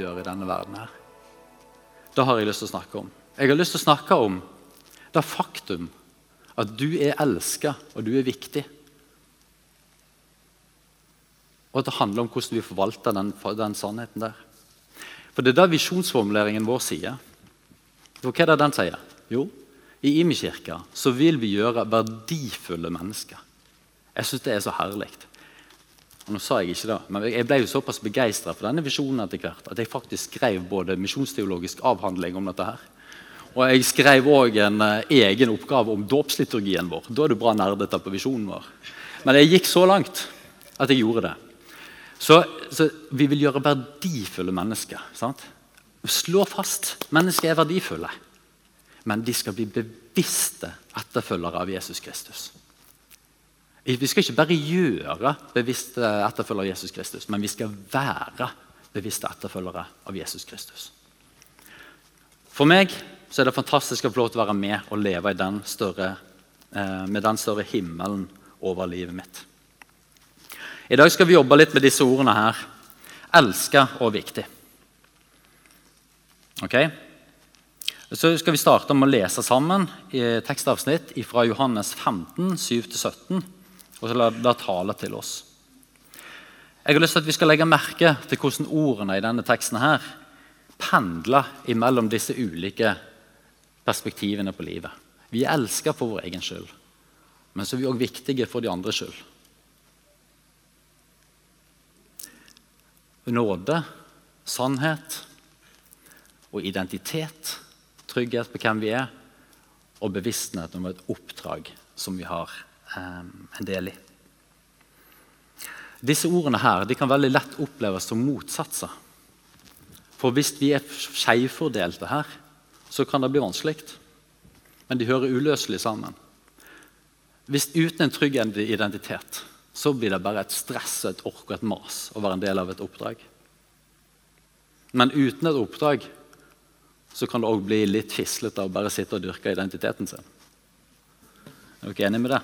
gjør i denne verden her. Det har jeg lyst til å snakke om. Jeg har lyst til å snakke om det faktum at du er elska, og du er viktig. Og at det handler om hvordan vi forvalter den, den sannheten der. For det er det visjonsformuleringen vår sier. For hva er det den sier? Jo, i Imi-kirka så vil vi gjøre verdifulle mennesker. Jeg syns det er så herlig. Nå sa Jeg ikke det, men jeg ble jo såpass begeistra for denne visjonen etter hvert at jeg faktisk skrev både misjonsteologisk avhandling om dette. her. Og jeg skrev òg en uh, egen oppgave om dåpsliturgien vår. Da er du bra nerdete på visjonen vår. Men jeg gikk så langt at jeg gjorde det. Så, så vi vil gjøre verdifulle mennesker. sant? Slå fast mennesker er verdifulle. Men de skal bli bevisste etterfølgere av Jesus Kristus. Vi skal ikke bare gjøre bevisste etterfølgere av Jesus Kristus, men vi skal være bevisste etterfølgere av Jesus Kristus. For meg så er det fantastisk å få lov til å være med og leve den større, eh, med den større himmelen over livet mitt. I dag skal vi jobbe litt med disse ordene her. Elske og viktig. Ok? Så skal vi starte med å lese sammen i tekstavsnitt fra Johannes 15, 7-17 og så la det tale til oss. Jeg har lyst til at vi skal legge merke til hvordan ordene i denne teksten her pendler imellom disse ulike perspektivene på livet. Vi er elska for vår egen skyld, men så er vi òg viktige for de andres skyld. Nåde, sannhet og identitet, trygghet på hvem vi er, og bevissthet om et oppdrag som vi har en del i. Disse ordene her, de kan veldig lett oppleves som motsatser. For hvis vi er skjevfordelte her, så kan det bli vanskelig. Men de hører uløselig sammen. Hvis Uten en trygg identitet så blir det bare et stress, et ork og et mas å være en del av et oppdrag. Men uten et oppdrag så kan det òg bli litt fislete å bare sitte og dyrke identiteten sin. Er dere enige med det?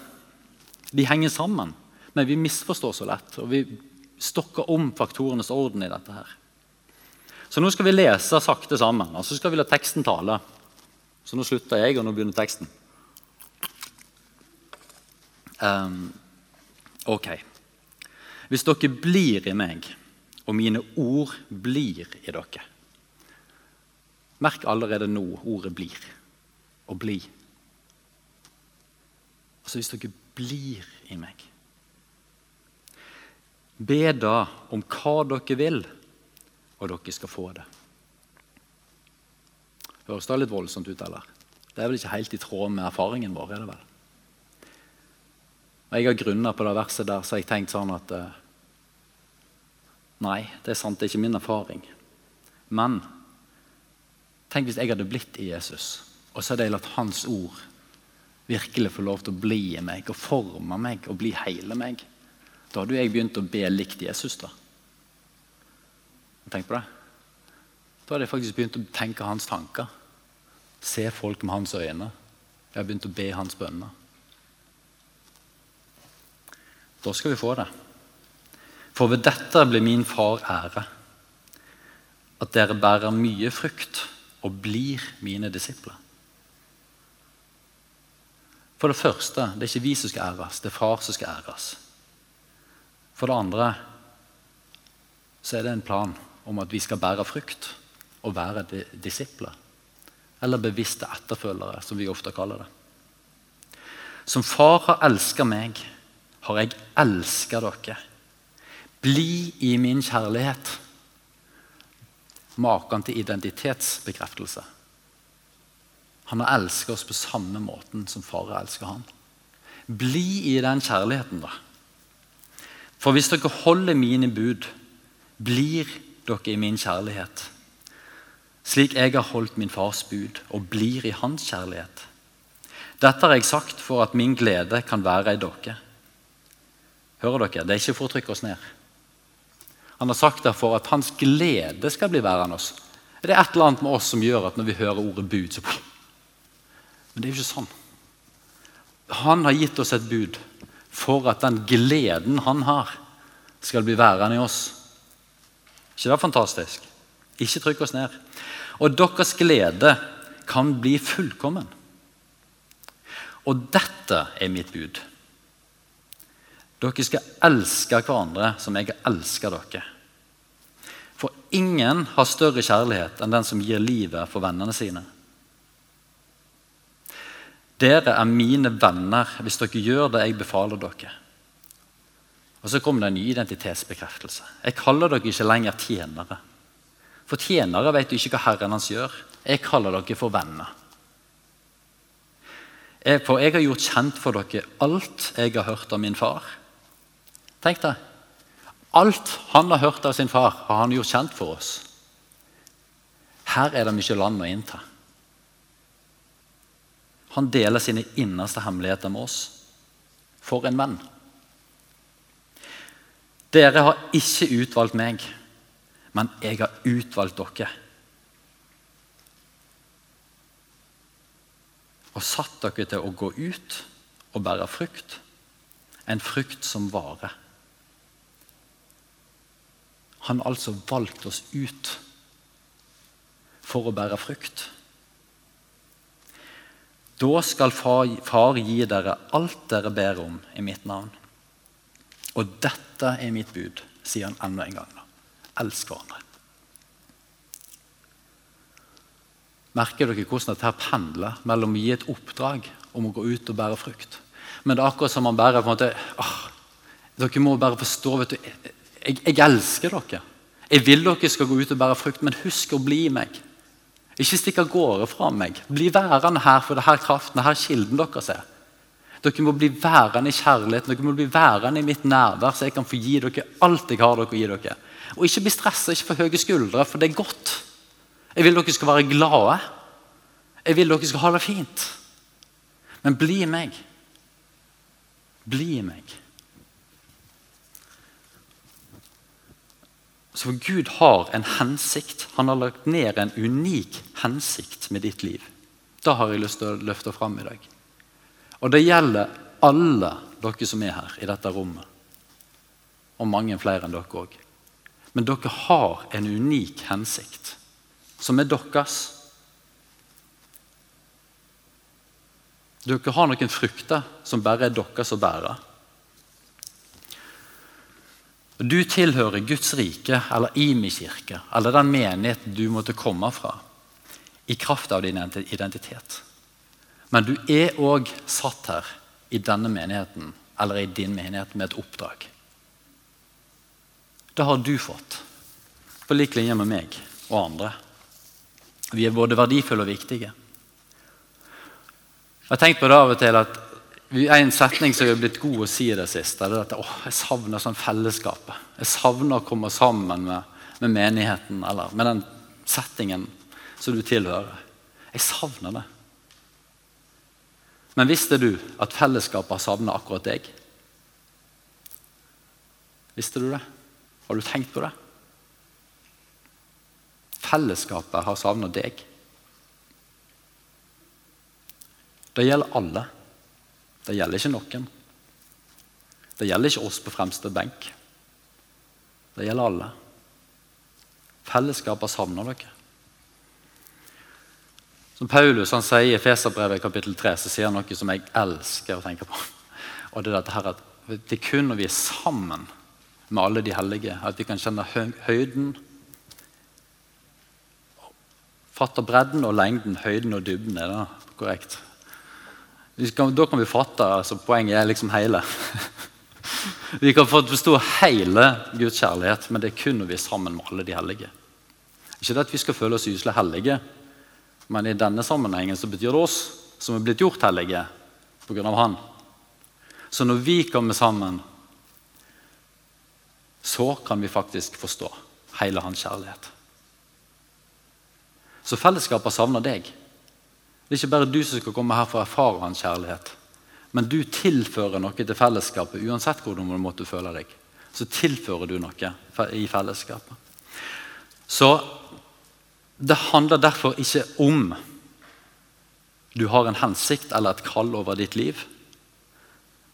De henger sammen, men vi misforstår så lett. Og vi stokker om faktorenes orden i dette. her. Så nå skal vi lese sakte sammen, og så skal vi la teksten tale. Så nå slutter jeg, og nå begynner teksten. Um, ok. Hvis dere blir i meg, og mine ord blir i dere Merk allerede nå ordet 'blir' og 'bli'. Altså Hvis dere blir i meg. Be da om hva dere vil, og dere skal få det. Høres det litt voldsomt ut, eller? Det er vel ikke helt i tråd med erfaringen vår? er det vel? Jeg har grunner på det verset der, så jeg tenkt sånn at uh, Nei, det er sant, det er ikke min erfaring. Men tenk hvis jeg hadde blitt i Jesus, og så hadde jeg latt hans ord virkelig få lov til å bli i meg og forme meg og bli hele meg, da hadde jeg begynt å be likt Jesus. da. Tenk på det. Da hadde jeg faktisk begynt å tenke hans tanker. Se folk med hans øyne. Jeg har begynt å be hans bønner. Da skal vi få det. For ved dette blir min far ære. At dere bærer mye frukt og blir mine disipler. For det første, det er ikke vi som skal æres, det er far som skal æres. For det andre så er det en plan om at vi skal bære frukt og være disipler. Eller bevisste etterfølgere, som vi ofte kaller det. Som far har elska meg, har jeg elska dere. Bli i min kjærlighet. Maken til identitetsbekreftelse. Han har elsket oss på samme måten som far elsker han. Bli i den kjærligheten, da. For hvis dere holder mine bud, blir dere i min kjærlighet. Slik jeg har holdt min fars bud og blir i hans kjærlighet. Dette har jeg sagt for at min glede kan være i dere. Hører dere? Det er ikke for å trykke oss ned. Han har sagt det for at hans glede skal bli værende oss. Det er et eller annet med oss som gjør at når vi hører ordet bud, så men det er jo ikke sånn. Han har gitt oss et bud for at den gleden han har, skal bli værende i oss. ikke det er fantastisk? Ikke trykk oss ned. Og deres glede kan bli fullkommen. Og dette er mitt bud. Dere skal elske hverandre som jeg har elsket dere. For ingen har større kjærlighet enn den som gir livet for vennene sine. Dere er mine venner hvis dere gjør det jeg befaler dere. Og Så kommer det en ny identitetsbekreftelse. Jeg kaller dere ikke lenger tjenere. For tjenere vet ikke hva Herren hans gjør. Jeg kaller dere for venner. For jeg har gjort kjent for dere alt jeg har hørt av min far. Tenk deg. Alt han har hørt av sin far, har han gjort kjent for oss. Her er det mye land å innta. Han deler sine innerste hemmeligheter med oss. For en venn. Dere har ikke utvalgt meg, men jeg har utvalgt dere. Og satt dere til å gå ut og bære frukt. En frukt som varer. Han har altså valgt oss ut for å bære frukt. Da skal far, far gi dere alt dere ber om i mitt navn. Og dette er mitt bud, sier han enda en gang. Da. Elsk hverandre. Merker dere hvordan dette pendler mellom å gi et oppdrag om å gå ut og bære frukt? Men det er akkurat som man bærer på en måte, åh, Dere må bare forstå vet du, jeg, jeg elsker dere. Jeg vil dere skal gå ut og bære frukt, men husk å bli meg. Ikke stikk av gårde fra meg. Bli værende her, for det her kraften, det her kilden deres er. Dere må bli værende i kjærligheten, dere må bli værende i mitt nærvær, så jeg kan få gi dere alt jeg har dere å gi dere. Og ikke bli stressa, ikke få høye skuldre, for det er godt. Jeg vil dere skal være glade. Jeg vil dere skal ha det fint. Men bli meg. Bli meg. Så Gud har en hensikt. Han har lagt ned en unik hensikt med ditt liv. Det har jeg lyst til å løfte fram i dag. Og det gjelder alle dere som er her i dette rommet. Og mange flere enn dere òg. Men dere har en unik hensikt, som er deres. Dere har noen frukter som bare er deres å bære. Du tilhører Guds rike eller Imi kirke eller den menigheten du måtte komme fra, i kraft av din identitet. Men du er òg satt her i denne menigheten eller i din menighet med et oppdrag. Det har du fått, på lik linje med meg og andre. Vi er både verdifulle og viktige. Jeg har tenkt på det av og til at En setning som har blitt god å si i det siste, er at å, jeg savner sånn fellesskapet. Jeg savner å komme sammen med, med menigheten eller med den settingen som du tilhører. Jeg savner det. Men visste du at fellesskapet har savna akkurat deg? Visste du det? Har du tenkt på det? Fellesskapet har savna deg. Det gjelder alle. Det gjelder ikke noen. Det gjelder ikke oss på fremste benk. Det gjelder alle. Fellesskapet savner dere. Som Paulus han sier i Feserbrevet kapittel 3, så sier han noe som jeg elsker å tenke på. Og Det er dette her at det er kun når vi er sammen med alle de hellige, at vi kan kjenne høyden Fatte bredden og lengden, høyden og dybden. Er det korrekt? Kan, da kan vi fatte altså Poenget er liksom hele. Vi kan forstå hele Guds kjærlighet, men det er kun når vi er sammen med alle de hellige. Ikke det at vi skal føle oss gyselig hellige, men i denne sammenhengen så betyr det oss som er blitt gjort hellige pga. Han. Så når vi kommer sammen, så kan vi faktisk forstå hele hans kjærlighet. Så fellesskapet savner deg. Det er ikke bare du som skal komme her for å erfare hans kjærlighet. Men du tilfører noe til fellesskapet uansett hvordan du måtte føle deg. Så tilfører du noe i fellesskapet. Så det handler derfor ikke om du har en hensikt eller et kall over ditt liv.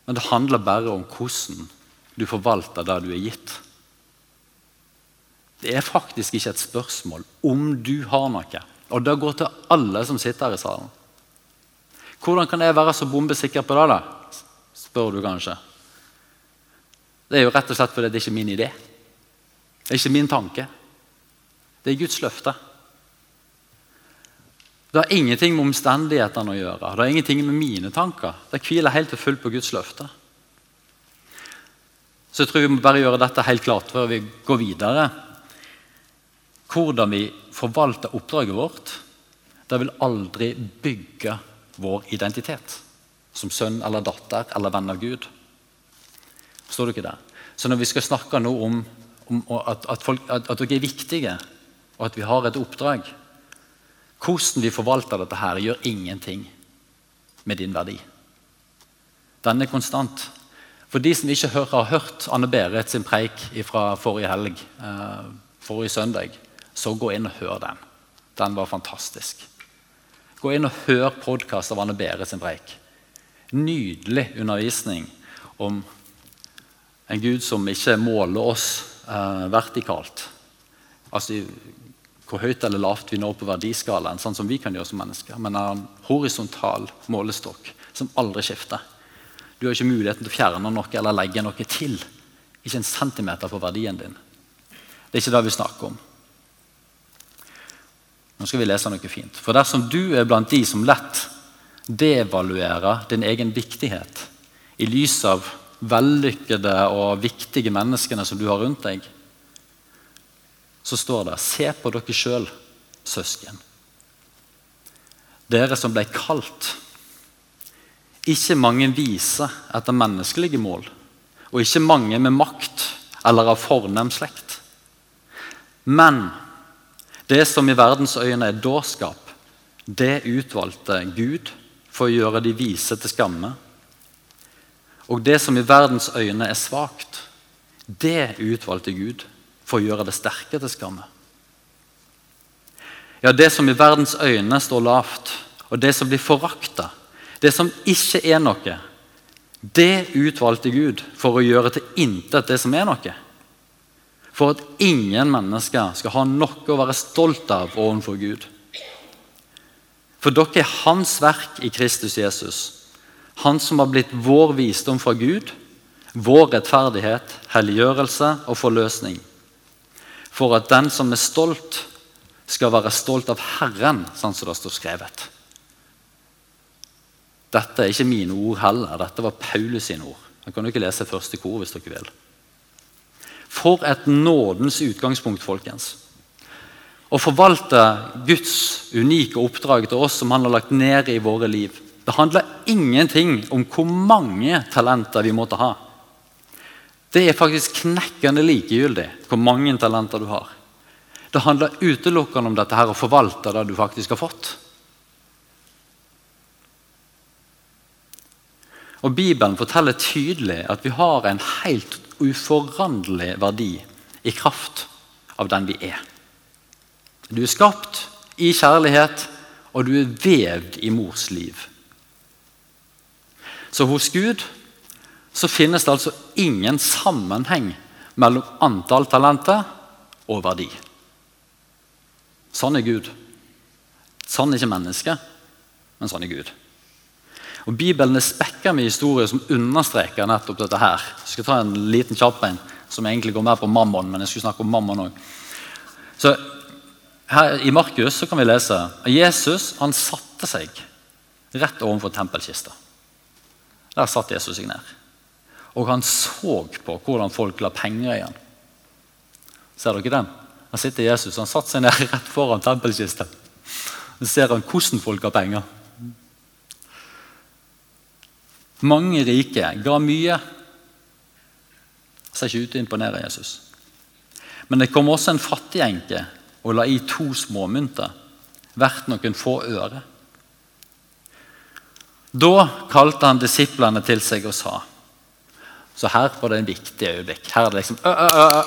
Men det handler bare om hvordan du forvalter det du er gitt. Det er faktisk ikke et spørsmål om du har noe. Og det går til alle som sitter her i salen. Hvordan kan jeg være så bombesikker på det, da? spør du kanskje. Det er jo rett og slett fordi det er ikke min idé. Det er ikke min tanke. Det er Guds løfte. Det har ingenting med omstendighetene å gjøre. Det har ingenting med mine tanker. Det hviler helt og fullt på Guds løfte. Så jeg tror vi må bare gjøre dette helt klart før vi går videre. Hvordan vi forvalter oppdraget vårt, det vil aldri bygge vår identitet som sønn eller datter eller venn av Gud. Forstår du ikke det? Så når vi skal snakke nå om, om at, at, folk, at, at dere er viktige, og at vi har et oppdrag Hvordan vi forvalter dette, her gjør ingenting med din verdi. Den er konstant. For de som ikke har hørt Anne Berit sin preik fra forrige helg, eh, forrige søndag, så gå inn og hør den. Den var fantastisk. Gå inn og hør podkast av Anne Bære sin preik. Nydelig undervisning om en Gud som ikke måler oss eh, vertikalt. Altså hvor høyt eller lavt vi når på verdiskalaen, sånn som vi kan gjøre som mennesker. Men er en horisontal målestokk som aldri skifter. Du har ikke muligheten til å fjerne noe eller legge noe til. Ikke en centimeter på verdien din. Det er ikke det vi snakker om. Nå skal vi lese noe fint. For dersom du er blant de som lett devaluerer din egen viktighet i lys av vellykkede og viktige menneskene som du har rundt deg, så står det Se på dere sjøl, søsken. Dere som ble kalt. Ikke mange viser etter menneskelige mål, og ikke mange med makt eller av fornem slekt. Men det som i verdens øyne er dårskap, det utvalgte Gud for å gjøre de vise til skamme. Og det som i verdens øyne er svakt, det utvalgte Gud for å gjøre det sterke til skamme. Ja, det som i verdens øyne står lavt, og det som blir forakta, det som ikke er noe, det utvalgte Gud for å gjøre til intet det som er noe for at ingen mennesker skal ha noe å være stolt av overfor Gud. For dere er Hans verk i Kristus Jesus, Han som har blitt vår visdom fra Gud, vår rettferdighet, helliggjørelse og forløsning. For at den som er stolt, skal være stolt av Herren, sånn som det står skrevet. Dette er ikke mine ord heller, dette var Paulus sine ord. Jeg kan jo ikke lese første kor hvis dere vil. For et nådens utgangspunkt, folkens. Å forvalte Guds unike oppdrag til oss som han har lagt ned i våre liv. Det handler ingenting om hvor mange talenter vi måtte ha. Det er faktisk knekkende likegyldig hvor mange talenter du har. Det handler utelukkende om dette her å forvalte det du faktisk har fått. Og Bibelen forteller tydelig at vi har en helt uforanderlig verdi i kraft av den vi er. Du er skapt i kjærlighet, og du er vevd i mors liv. Så hos Gud så finnes det altså ingen sammenheng mellom antall talenter og verdi. Sånn er Gud. Sånn er ikke mennesket, men sånn er Gud. Og Bibelen er spekka med historier som understreker nettopp dette. her. Jeg skal ta en liten kjapp en som egentlig går mer på mammon. men jeg skulle snakke om mammon også. Så her I Markus så kan vi lese at Jesus han satte seg rett overfor tempelkista. Der satt Jesus seg ned. Og han så på hvordan folk la penger igjen. Ser dere den? Her sitter Jesus han satte seg ned rett foran tempelkista. Så ser han hvordan folk har penger. Mange rike ga mye. Det Ser ikke ut til å imponere Jesus. Men det kom også en fattig enke og la i to småmynter, verdt noen få øre. Da kalte han disiplene til seg og sa Så her var det en viktig øyeblikk. Her er det liksom ø, ø, ø.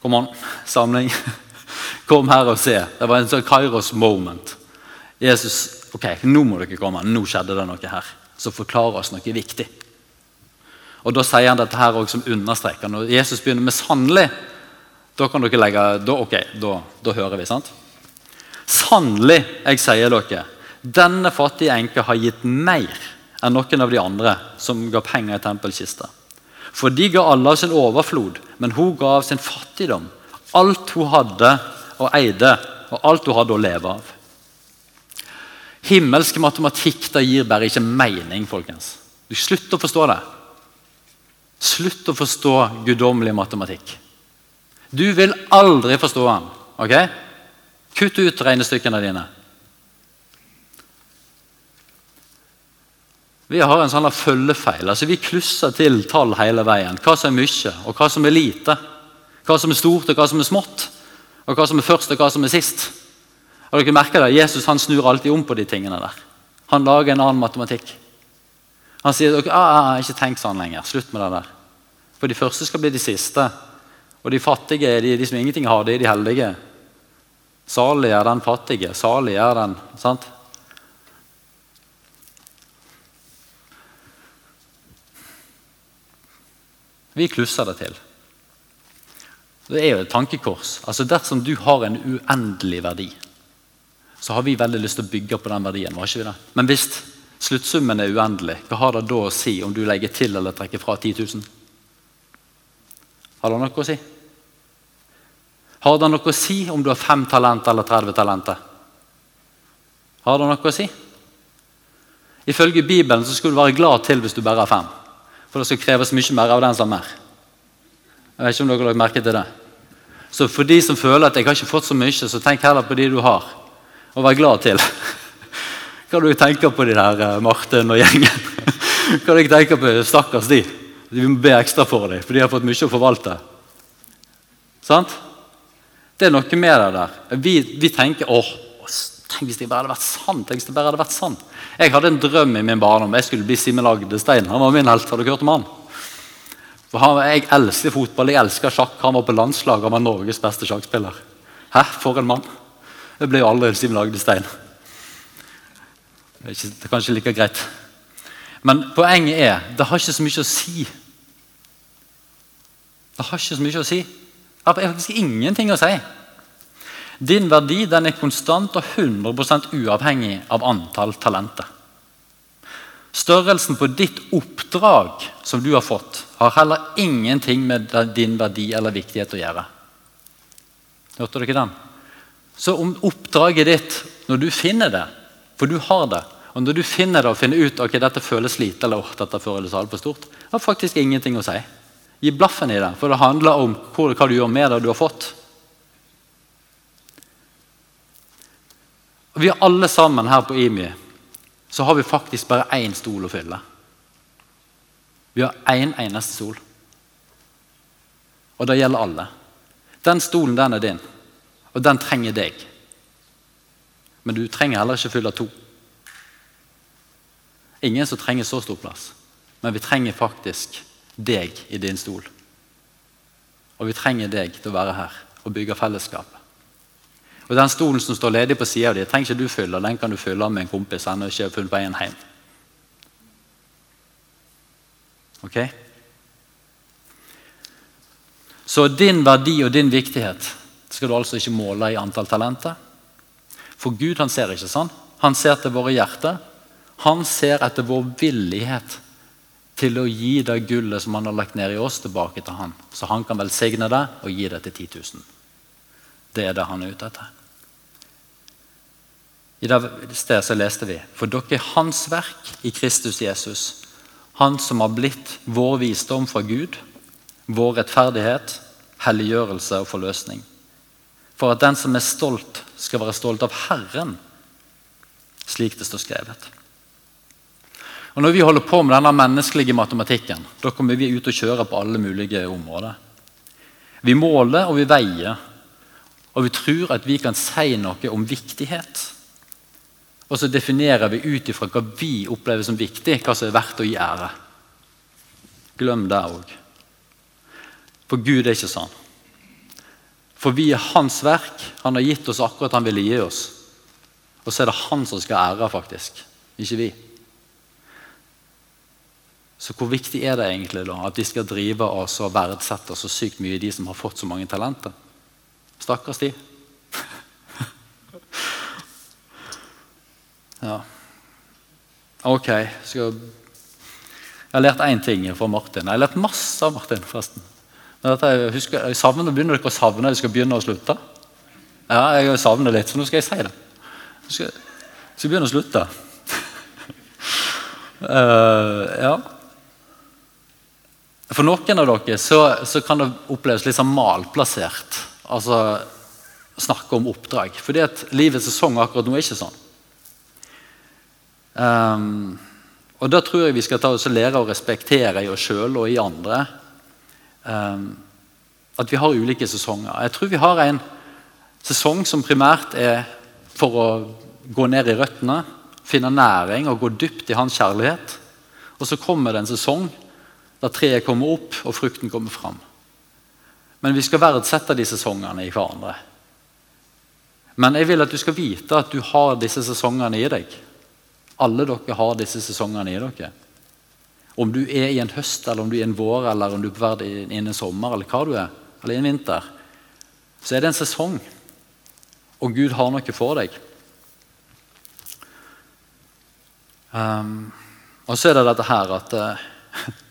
Kom an, samling. Kom her og se. Det var en sånn Kairos moment. Jesus, ok, nå må dere komme. Nå skjedde det noe her som forklarer oss noe viktig. Og Da sier han dette her også som understreker når Jesus begynner med 'sannelig'. Da kan dere legge da, Ok, da, da hører vi, sant? Sannelig, jeg sier dere, denne fattige enka har gitt mer enn noen av de andre som ga penger i tempelkista. For de ga alle av sin overflod, men hun ga av sin fattigdom. Alt hun hadde og eide, og alt hun hadde å leve av. Himmelsk matematikk det gir bare ikke mening, folkens. Du Slutt å forstå det. Slutt å forstå guddommelig matematikk. Du vil aldri forstå den. ok? Kutt ut regnestykkene dine. Vi har en sånn følgefeil. altså Vi klusser til tall hele veien. Hva som er mye, og hva som er lite. Hva som er stort, og hva som er smått. Og hva som er først, og hva som er sist. Har dere merket det? Jesus han snur alltid om på de tingene der. Han lager en annen matematikk. Han sier dere, ah, ikke tenk sånn lenger. Slutt med det der. For de første skal bli de siste. Og de fattige er de, de som ingenting har, det er de heldige. Salig er den fattige. Salig er den sant? Vi klusser det til. Det er jo et tankekors. Altså Dersom du har en uendelig verdi, så har vi veldig lyst til å bygge på den verdien. var ikke vi det? Men hvis sluttsummen er uendelig, hva har det da å si om du legger til eller trekker fra 10 000? Har det noe å si? Har det noe å si om du har fem talenter eller 30 talenter? Har det noe å si? Ifølge Bibelen så skulle du være glad til hvis du bare har fem. For det skal kreves mye mer av den som er. Jeg vet ikke om dere har merke til det. Så for de som føler at jeg har ikke fått så mye, så tenk heller på de du har, og vær glad til. Hva du tenker på de der eh, Martin og gjengen? Hva du tenker på Stakkars de. Vi må be ekstra for dem, for de har fått mye å forvalte. Sant? Det er noe med det der. Vi, vi tenker åh, tenk hvis det bare hadde vært sant. Tenk hvis det bare hadde vært sant. Jeg hadde en drøm i min barndom. Jeg skulle bli Simen Agdestein. Han var min helt. Har dere hørt om han? For han, Jeg elsker fotball, jeg elsker sjakk. Han var på landslaget, han var Norges beste sjakkspiller. Hæ, for en mann. Det ble jo Simen Agdestein. Det er, ikke, det er kanskje like greit. Men poenget er det har ikke så mye å si. Det har ikke så mye å si. Det har faktisk ingenting å si. Din verdi den er konstant og 100% uavhengig av antall talenter. Størrelsen på ditt oppdrag som du har fått, har heller ingenting med din verdi eller viktighet å gjøre. Hørte dere den? Så om oppdraget ditt, når du finner det, for du har det, og når du finner det og finner ut ok, dette føles lite eller oh, dette føles altfor stort, har faktisk ingenting å si. Gi blaffen i det, for det handler om hva du gjør med det du har fått. Og Vi alle sammen her på IMI så har vi faktisk bare én stol å fylle. Vi har én en eneste stol. Og det gjelder alle. Den stolen, den er din, og den trenger deg. Men du trenger heller ikke fylle to. Ingen som trenger så stor plass. Men vi trenger faktisk deg i din stol. Og vi trenger deg til å være her og bygge fellesskap. Og Den stolen som står ledig på sida di, trenger ikke du fylle. Den kan du fylle med en kompis. Han har ikke funnet veien hjem. Ok? Så din verdi og din viktighet skal du altså ikke måle i antall talenter. For Gud han ser ikke sånn. Han ser etter våre hjerter. Han ser etter vår villighet til å gi det gullet som han har lagt ned i oss, tilbake til han. Så han kan velsigne det og gi det til 10 000. Det er det han er ute etter. I det stedet så leste vi For dere er Hans verk i Kristus Jesus. Han som har blitt vår visdom fra Gud, vår rettferdighet, helliggjørelse og forløsning. For at den som er stolt, skal være stolt av Herren, slik det står skrevet. Og Når vi holder på med denne menneskelige matematikken, da kommer vi ut og kjører på alle mulige områder. Vi måler og vi veier, og vi tror at vi kan si noe om viktighet. Og så definerer vi ut ifra hva vi opplever som viktig, hva som er verdt å gi ære. Glem det òg. For Gud er ikke sånn. For vi er Hans verk. Han har gitt oss akkurat han ville gi oss. Og så er det Han som skal ære, faktisk. Ikke vi. Så hvor viktig er det egentlig da at de skal drive oss og verdsette så sykt mye, de som har fått så mange talenter? Stakkars de. ja. Ok. Skal... Jeg har lært én ting fra Martin. Jeg har lært masse av Martin. forresten. Jeg, husker, jeg savner, Begynner dere å savne jeg skal begynne å slutte? Ja, jeg savner litt, så nå skal jeg si det. Jeg skal, skal begynne å slutte. uh, ja. For noen av dere så, så, kan det oppleves litt sånn malplassert. Altså snakke om oppdrag. Fordi at livets sesong akkurat nå er ikke sånn. Um, og Da tror jeg vi skal ta oss og lære å respektere i oss sjøl og i andre at vi har ulike sesonger. Jeg tror vi har en sesong som primært er for å gå ned i røttene, finne næring og gå dypt i hans kjærlighet. Og så kommer det en sesong der treet kommer opp og frukten kommer fram. Men vi skal verdsette de sesongene i hverandre. Men jeg vil at du skal vite at du har disse sesongene i deg. Alle dere har disse sesongene i dere. Om du er i en høst, eller om du er i en vår, eller om du er i en sommer, eller hva du er, eller i en vinter, så er det en sesong. Og Gud har noe for deg. Um, og så er det dette her at uh,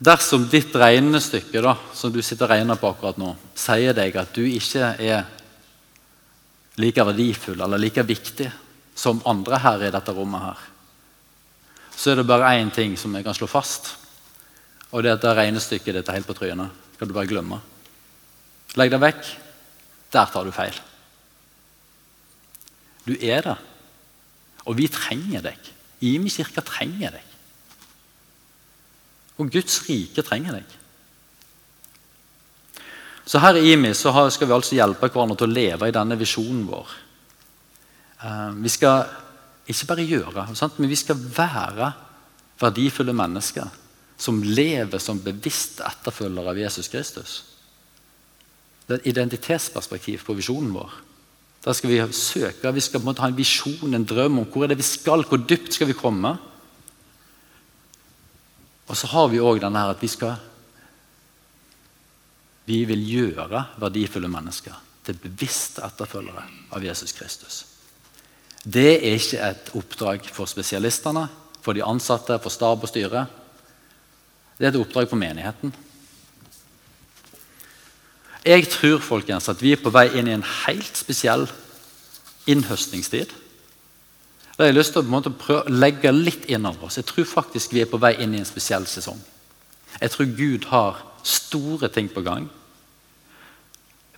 Dersom ditt regnestykke da, som du sitter og regner på akkurat nå, sier deg at du ikke er like verdifull eller like viktig som andre her i dette rommet, her, så er det bare én ting som jeg kan slå fast. Og det er at det regnestykket ditt er helt på trynet. kan du bare glemme. Legg det vekk. Der tar du feil. Du er det. Og vi trenger deg. Imi kirke trenger deg. Og Guds rike trenger deg. Så Her i IMI så skal vi altså hjelpe hverandre til å leve i denne visjonen vår. Eh, vi skal ikke bare gjøre, men vi skal være verdifulle mennesker som lever som bevisste etterfølgere av Jesus Kristus. Det er et identitetsperspektiv på visjonen vår. Der skal vi søke, vi skal ha en visjon, en drøm om hvor er det vi skal, hvor dypt skal vi komme. Og så har vi òg denne her at vi skal Vi vil gjøre verdifulle mennesker til bevisste etterfølgere av Jesus Kristus. Det er ikke et oppdrag for spesialistene, for de ansatte, for stab og styre. Det er et oppdrag for menigheten. Jeg tror folkens, at vi er på vei inn i en helt spesiell innhøstningstid. Da har jeg lyst til å, prøve å legge litt innover oss. Jeg tror faktisk vi er på vei inn i en spesiell sesong. Jeg tror Gud har store ting på gang.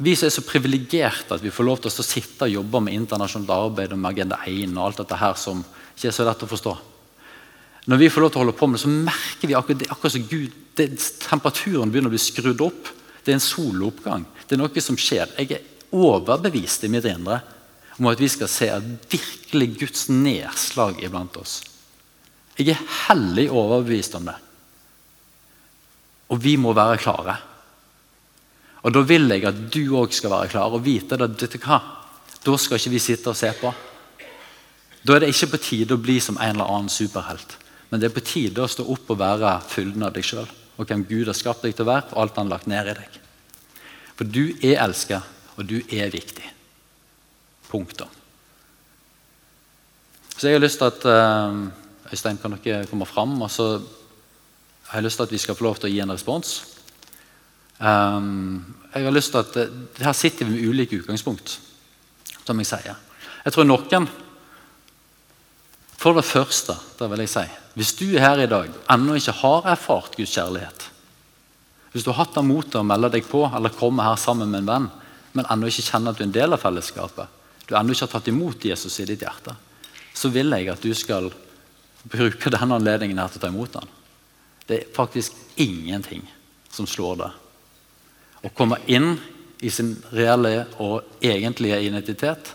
Vi som er så privilegerte at vi får lov til å sitte og jobbe med internasjonalt arbeid og med Agenda 1 og alt dette her som ikke er så lett å forstå. Når vi får lov til å holde på med det, så merker vi akkurat, akkurat som Gud, det, temperaturen begynner å bli skrudd opp. Det er en soloppgang. Det er noe som skjer. Jeg er overbevist i mitt indre om at vi skal se at virkelig Guds nedslag iblant oss. Jeg er hellig overbevist om det. Og vi må være klare. Og Da vil jeg at du òg skal være klar og vite at vet hva? da skal ikke vi sitte og se på. Da er det ikke på tide å bli som en eller annen superhelt. Men det er på tide å stå opp og være fylden av deg sjøl og hvem Gud har skapt deg til å være, og alt han har lagt ned i deg. For du er elska, og du er viktig. Punktum. Så jeg har lyst til at uh, Øystein, kan dere komme fram? Og så har jeg lyst til at vi skal få lov til å gi en respons. Um, jeg har lyst til at det Her sitter vi med ulike utgangspunkt, som jeg sier. Jeg tror noen For det første, da vil jeg si Hvis du er her i dag ennå ikke har erfart Guds kjærlighet Hvis du har hatt det motet å melde deg på eller komme her sammen med en venn, men ennå ikke kjenner at du er en del av fellesskapet, du ennå ikke har tatt imot Jesus i ditt hjerte, så vil jeg at du skal bruke denne anledningen her til å ta imot ham. Det er faktisk ingenting som slår det å komme inn i sin reelle og egentlige identitet,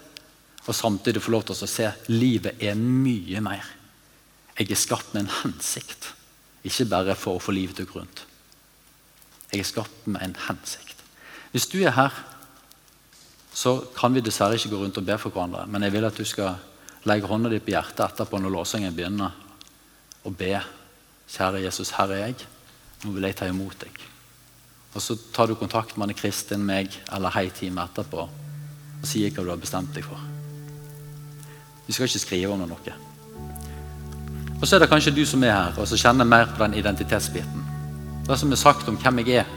og samtidig få lov til å se at livet er mye mer. Jeg er skapt med en hensikt, ikke bare for å få livet til rundt. Jeg er skapt med en hensikt. Hvis du er her, så kan vi dessverre ikke gå rundt og be for hverandre, men jeg vil at du skal legge hånda di på hjertet etterpå når låsingen begynner, og be. Kjære Jesus, her er jeg. Nå vil jeg ta imot deg. Og så tar du kontakt med Anne Kristin, meg eller Hei Team etterpå og sier hva du har bestemt deg for. Vi skal ikke skrive om noe. Og så er det kanskje du som er her og som kjenner mer på den identitetsbiten. Det som er sagt om hvem jeg er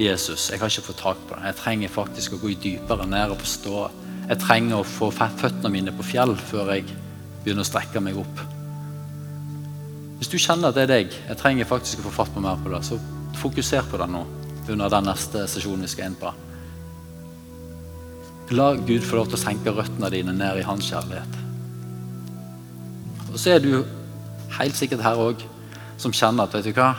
i Jesus, jeg har ikke fått tak på det. Jeg trenger faktisk å gå dypere ned og forstå. Jeg trenger å få føttene mine på fjell før jeg begynner å strekke meg opp. Hvis du kjenner at det er deg, jeg trenger faktisk å få fatt på mer på det, så fokuser på det nå under den neste sesjonen vi skal inn på. La Gud få lov til å senke røttene dine ned i hans kjærlighet. Og så er du helt sikkert her òg som kjenner at vet du hva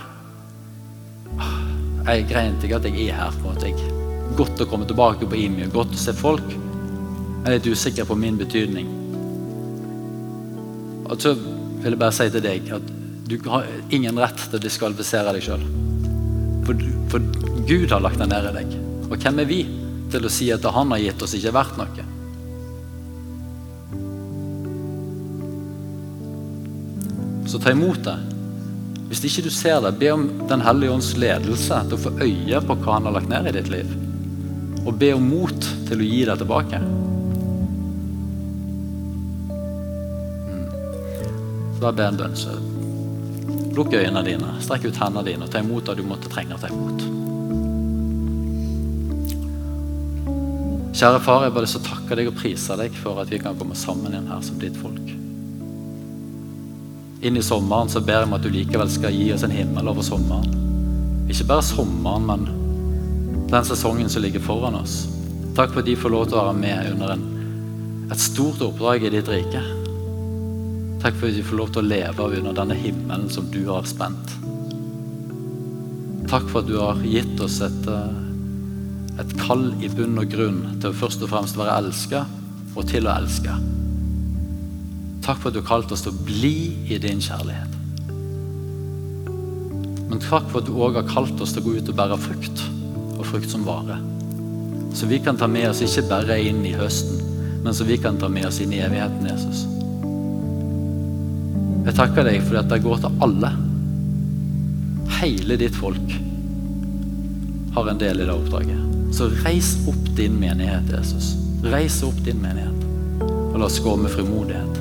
Jeg greier ikke at jeg er her. på en jeg Godt å komme tilbake på IMI, godt å se folk. Jeg er litt usikker på min betydning. Og så vil jeg bare si til deg at du har ingen rett til å diskvalifisere deg sjøl. For, for, Gud har lagt den ned i deg. Og hvem er vi til å si at det han har gitt oss, ikke er verdt noe? Så ta imot det. Hvis ikke du ser det, be om Den hellige ånds ledelse til å få øye på hva han har lagt ned i ditt liv. Og be om mot til å gi det tilbake. Da Bare be en bønn. så Lukk øynene dine, strekk ut hendene dine og ta imot det du måtte trenge å ta imot. Kjære far, jeg bare så takker deg og priser deg for at vi kan komme sammen igjen her som ditt folk. Inn i sommeren så ber jeg om at du likevel skal gi oss en himmel over sommeren. Ikke bare sommeren, men den sesongen som ligger foran oss. Takk for at de får lov til å være med under en, et stort oppdrag i ditt rike. Takk for at vi får lov til å leve under denne himmelen som du har spent. Takk for at du har gitt oss et, eh, et kall i bunn og grunn til å først og fremst være elska og til å elske. Takk for at du har kalt oss til å bli i din kjærlighet. Men takk for at du òg har kalt oss til å gå ut og bære frukt, og frukt som vare. Så vi kan ta med oss ikke bare inn i høsten, men så vi kan ta med oss inn i evigheten, Jesus. Jeg takker deg for at det går til alle. Hele ditt folk har en del i det oppdraget. Så reis opp din menighet, Jesus. Reis opp din menighet. Og la oss gå med frimodighet.